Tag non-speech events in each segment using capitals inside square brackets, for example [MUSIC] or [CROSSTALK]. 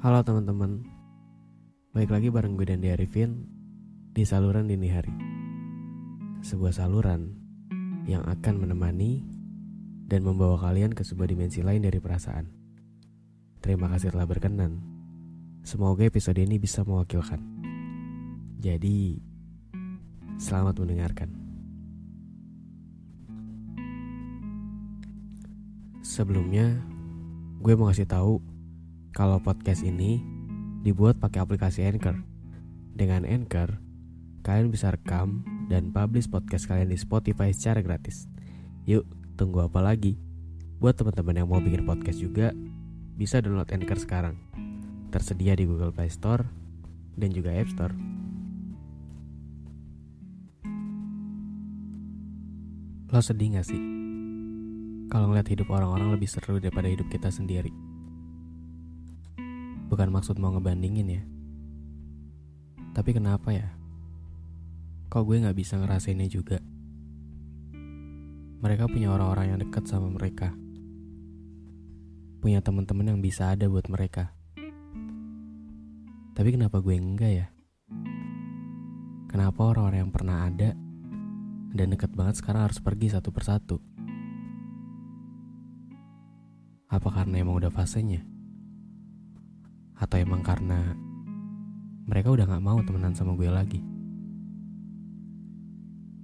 Halo teman-teman. Baik lagi bareng gue dan Arifin Di saluran dini hari. Sebuah saluran Yang akan menemani Dan membawa kalian ke sebuah dimensi lain dari perasaan. Terima kasih telah berkenan. Semoga episode ini bisa mewakilkan. Jadi Selamat mendengarkan. Sebelumnya Gue mau kasih tahu kalau podcast ini dibuat pakai aplikasi Anchor. Dengan Anchor, kalian bisa rekam dan publish podcast kalian di Spotify secara gratis. Yuk, tunggu apa lagi? Buat teman-teman yang mau bikin podcast juga, bisa download Anchor sekarang. Tersedia di Google Play Store dan juga App Store. Lo sedih gak sih? Kalau ngeliat hidup orang-orang lebih seru daripada hidup kita sendiri. Bukan maksud mau ngebandingin ya. Tapi kenapa ya? Kok gue gak bisa ngerasainnya juga? Mereka punya orang-orang yang dekat sama mereka. Punya teman-teman yang bisa ada buat mereka. Tapi kenapa gue enggak ya? Kenapa orang-orang yang pernah ada dan deket banget sekarang harus pergi satu persatu? Apa karena emang udah fasenya? Atau emang karena mereka udah gak mau temenan sama gue lagi.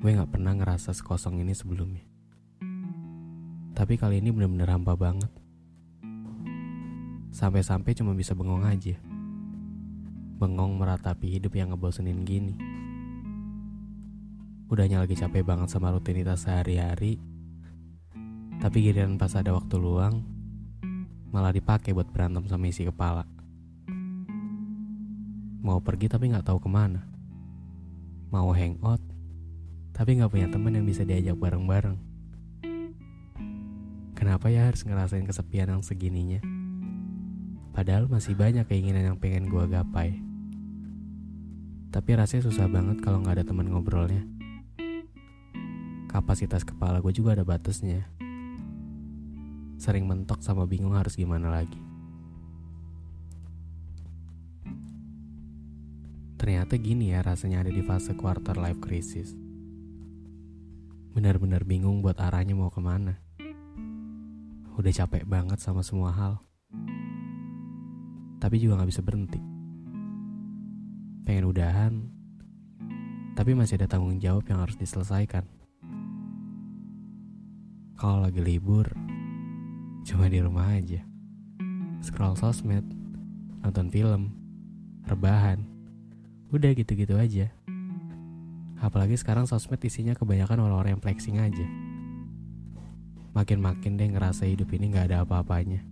Gue gak pernah ngerasa sekosong ini sebelumnya. Tapi kali ini bener-bener hampa banget. Sampai-sampai cuma bisa bengong aja. Bengong meratapi hidup yang ngebosenin gini. Udahnya lagi capek banget sama rutinitas sehari-hari. Tapi giliran pas ada waktu luang, malah dipakai buat berantem sama isi kepala. Mau pergi tapi nggak tahu ke mana. Mau hangout, tapi nggak punya teman yang bisa diajak bareng-bareng. Kenapa ya harus ngerasain kesepian yang segininya? Padahal masih banyak keinginan yang pengen gue gapai. Tapi rasanya susah banget kalau nggak ada teman ngobrolnya. Kapasitas kepala gue juga ada batasnya. Sering mentok sama bingung harus gimana lagi. Ternyata gini ya rasanya ada di fase quarter life crisis. Benar-benar bingung buat arahnya mau ke mana. Udah capek banget sama semua hal. Tapi juga gak bisa berhenti. Pengen udahan, tapi masih ada tanggung jawab yang harus diselesaikan. Kalau lagi libur, cuma di rumah aja. Scroll sosmed, nonton film, rebahan, Udah gitu-gitu aja. Apalagi sekarang sosmed isinya kebanyakan orang-orang yang flexing aja. Makin-makin deh ngerasa hidup ini gak ada apa-apanya.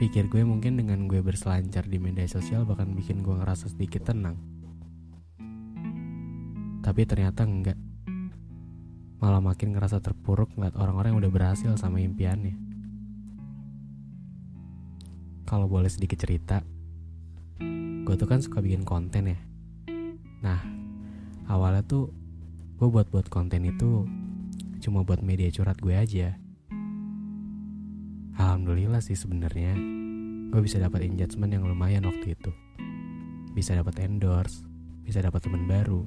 Pikir gue mungkin dengan gue berselancar di media sosial bahkan bikin gue ngerasa sedikit tenang. Tapi ternyata enggak. Malah makin ngerasa terpuruk ngeliat orang-orang yang udah berhasil sama impiannya. Kalau boleh sedikit cerita, gue tuh kan suka bikin konten ya. Nah awalnya tuh gue buat buat konten itu cuma buat media curhat gue aja. Alhamdulillah sih sebenarnya gue bisa dapat engagement yang lumayan waktu itu. Bisa dapat endorse bisa dapat teman baru.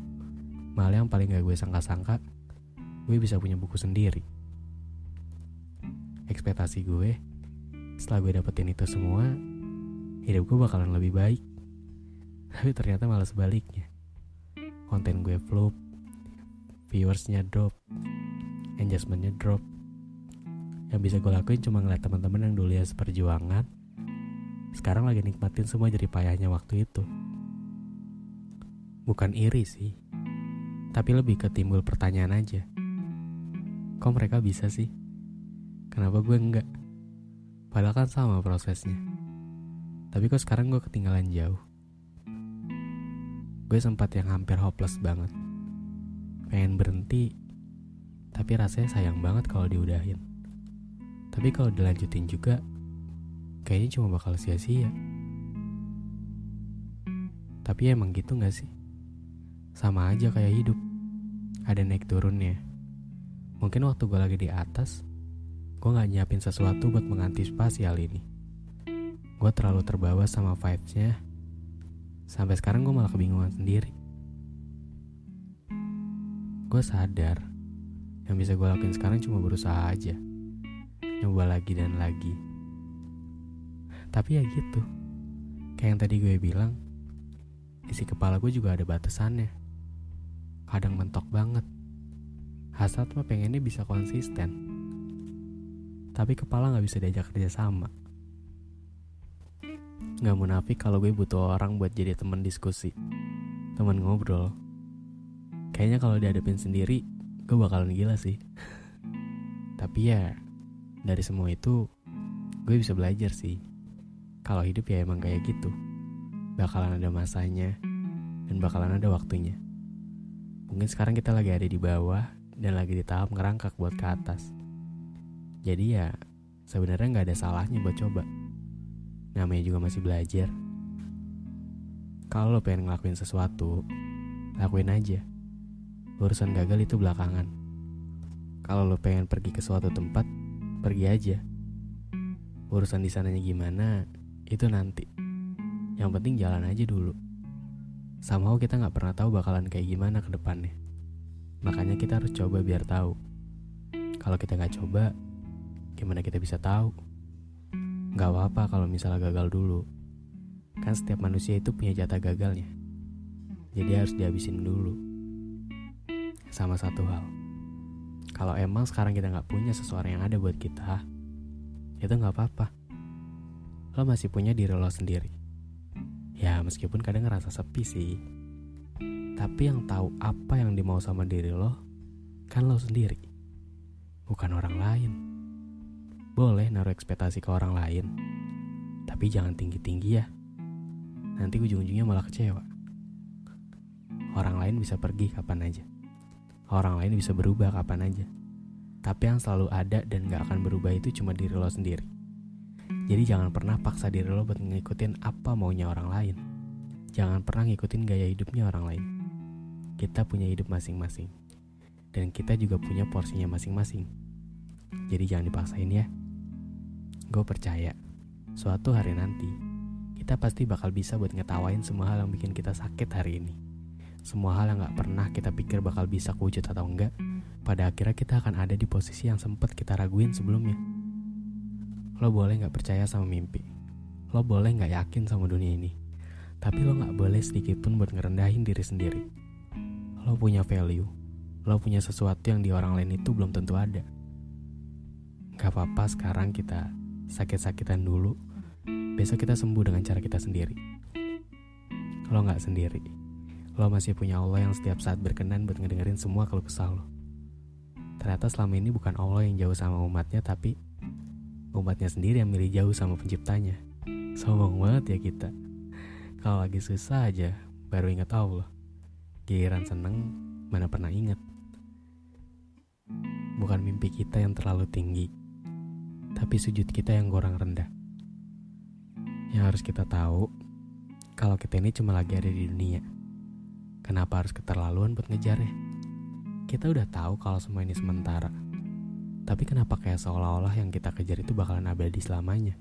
Malah yang paling gak gue sangka-sangka gue bisa punya buku sendiri. Ekspektasi gue setelah gue dapetin itu semua hidup gue bakalan lebih baik tapi ternyata malah sebaliknya konten gue flop viewersnya drop engagementnya drop yang bisa gue lakuin cuma ngeliat teman-teman yang dulu ya seperjuangan sekarang lagi nikmatin semua jadi payahnya waktu itu bukan iri sih Tapi lebih ke timbul pertanyaan aja. Kok mereka bisa sih? Kenapa gue enggak? Padahal kan sama prosesnya. Tapi kok sekarang gue ketinggalan jauh. Gue sempat yang hampir hopeless banget. Pengen berhenti, tapi rasanya sayang banget kalau diudahin. Tapi kalau dilanjutin juga, kayaknya cuma bakal sia-sia. Tapi emang gitu gak sih? Sama aja kayak hidup. Ada naik turunnya. Mungkin waktu gue lagi di atas, gue gak nyiapin sesuatu buat mengantisipasi hal ini. Gue terlalu terbawa sama vibesnya. Sampai sekarang gue malah kebingungan sendiri. Gue sadar, yang bisa gue lakuin sekarang cuma berusaha aja. Nyoba lagi dan lagi. Tapi ya gitu. Kayak yang tadi gue bilang, isi kepala gue juga ada batasannya. Kadang mentok banget. Hasrat mah pengennya bisa konsisten. Tapi kepala gak bisa diajak kerja sama. Gak munafik kalau gue butuh orang buat jadi teman diskusi. Teman ngobrol. Kayaknya kalau dihadapin sendiri, gue bakalan gila sih. [LAUGHS] Tapi ya, dari semua itu, gue bisa belajar sih. Kalau hidup ya emang kayak gitu bakalan ada masanya dan bakalan ada waktunya. Mungkin sekarang kita lagi ada di bawah dan lagi di tahap ngerangkak buat ke atas. Jadi ya sebenarnya nggak ada salahnya buat coba. Namanya juga masih belajar. Kalau lo pengen ngelakuin sesuatu, lakuin aja. Urusan gagal itu belakangan. Kalau lo pengen pergi ke suatu tempat, pergi aja. Urusan di sananya gimana, itu nanti. Yang penting jalan aja dulu. Somehow kita nggak pernah tahu bakalan kayak gimana ke depannya. Makanya kita harus coba biar tahu. Kalau kita nggak coba, gimana kita bisa tahu? Gak apa-apa kalau misalnya gagal dulu. Kan setiap manusia itu punya jatah gagalnya. Jadi harus dihabisin dulu. Sama satu hal. Kalau emang sekarang kita nggak punya seseorang yang ada buat kita, itu nggak apa-apa. Lo masih punya diri lo sendiri. Ya meskipun kadang ngerasa sepi sih Tapi yang tahu apa yang dimau sama diri lo Kan lo sendiri Bukan orang lain Boleh naruh ekspektasi ke orang lain Tapi jangan tinggi-tinggi ya Nanti ujung-ujungnya malah kecewa Orang lain bisa pergi kapan aja Orang lain bisa berubah kapan aja Tapi yang selalu ada dan gak akan berubah itu cuma diri lo sendiri jadi jangan pernah paksa diri lo buat ngikutin apa maunya orang lain. Jangan pernah ngikutin gaya hidupnya orang lain. Kita punya hidup masing-masing. Dan kita juga punya porsinya masing-masing. Jadi jangan dipaksain ya. Gue percaya, suatu hari nanti, kita pasti bakal bisa buat ngetawain semua hal yang bikin kita sakit hari ini. Semua hal yang gak pernah kita pikir bakal bisa kewujud atau enggak, pada akhirnya kita akan ada di posisi yang sempat kita raguin sebelumnya. Lo boleh gak percaya sama mimpi. Lo boleh gak yakin sama dunia ini. Tapi lo gak boleh sedikit pun buat ngerendahin diri sendiri. Lo punya value. Lo punya sesuatu yang di orang lain itu belum tentu ada. Gak apa-apa sekarang kita sakit-sakitan dulu. Besok kita sembuh dengan cara kita sendiri. Lo gak sendiri. Lo masih punya Allah yang setiap saat berkenan buat ngedengerin semua kalau kesal lo. Ternyata selama ini bukan Allah yang jauh sama umatnya, tapi umatnya sendiri yang milih jauh sama penciptanya. Sombong banget ya kita. Kalau lagi susah aja, baru ingat Allah. Giliran seneng, mana pernah ingat. Bukan mimpi kita yang terlalu tinggi, tapi sujud kita yang kurang rendah. Yang harus kita tahu, kalau kita ini cuma lagi ada di dunia. Kenapa harus keterlaluan buat ngejar ya? Kita udah tahu kalau semua ini sementara tapi kenapa kayak seolah-olah yang kita kejar itu bakalan abadi selamanya?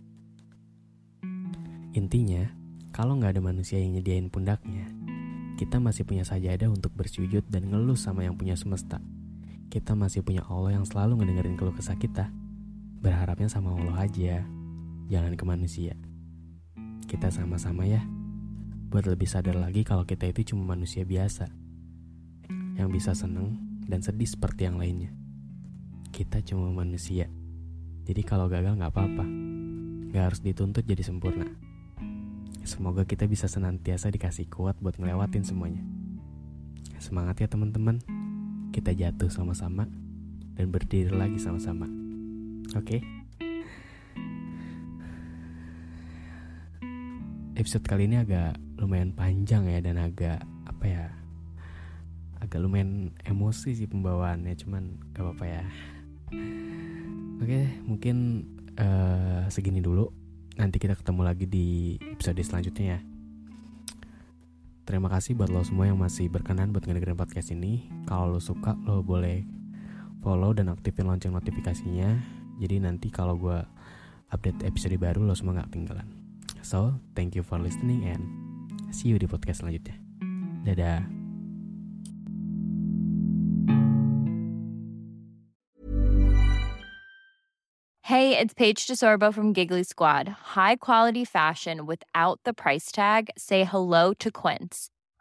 Intinya, kalau nggak ada manusia yang nyediain pundaknya, kita masih punya sajadah untuk bersujud dan ngeluh sama yang punya semesta. Kita masih punya Allah yang selalu ngedengerin keluh kesah kita. Berharapnya sama Allah aja, jangan ke manusia. Kita sama-sama ya, buat lebih sadar lagi kalau kita itu cuma manusia biasa, yang bisa seneng dan sedih seperti yang lainnya kita cuma manusia. Jadi kalau gagal nggak apa-apa. Gak harus dituntut jadi sempurna. Semoga kita bisa senantiasa dikasih kuat buat ngelewatin semuanya. Semangat ya teman-teman. Kita jatuh sama-sama dan berdiri lagi sama-sama. Oke. Okay? Episode kali ini agak lumayan panjang ya dan agak apa ya? Agak lumayan emosi sih pembawaannya, cuman gak apa-apa ya. Oke, okay, mungkin uh, segini dulu. Nanti kita ketemu lagi di episode selanjutnya ya. Terima kasih buat lo semua yang masih berkenan buat ngedengerin podcast ini. Kalau lo suka, lo boleh follow dan aktifin lonceng notifikasinya. Jadi nanti kalau gue update episode baru, lo semua gak ketinggalan. So, thank you for listening and see you di podcast selanjutnya. Dadah. Hey, it's Paige DeSorbo from Giggly Squad. High quality fashion without the price tag. Say hello to Quince.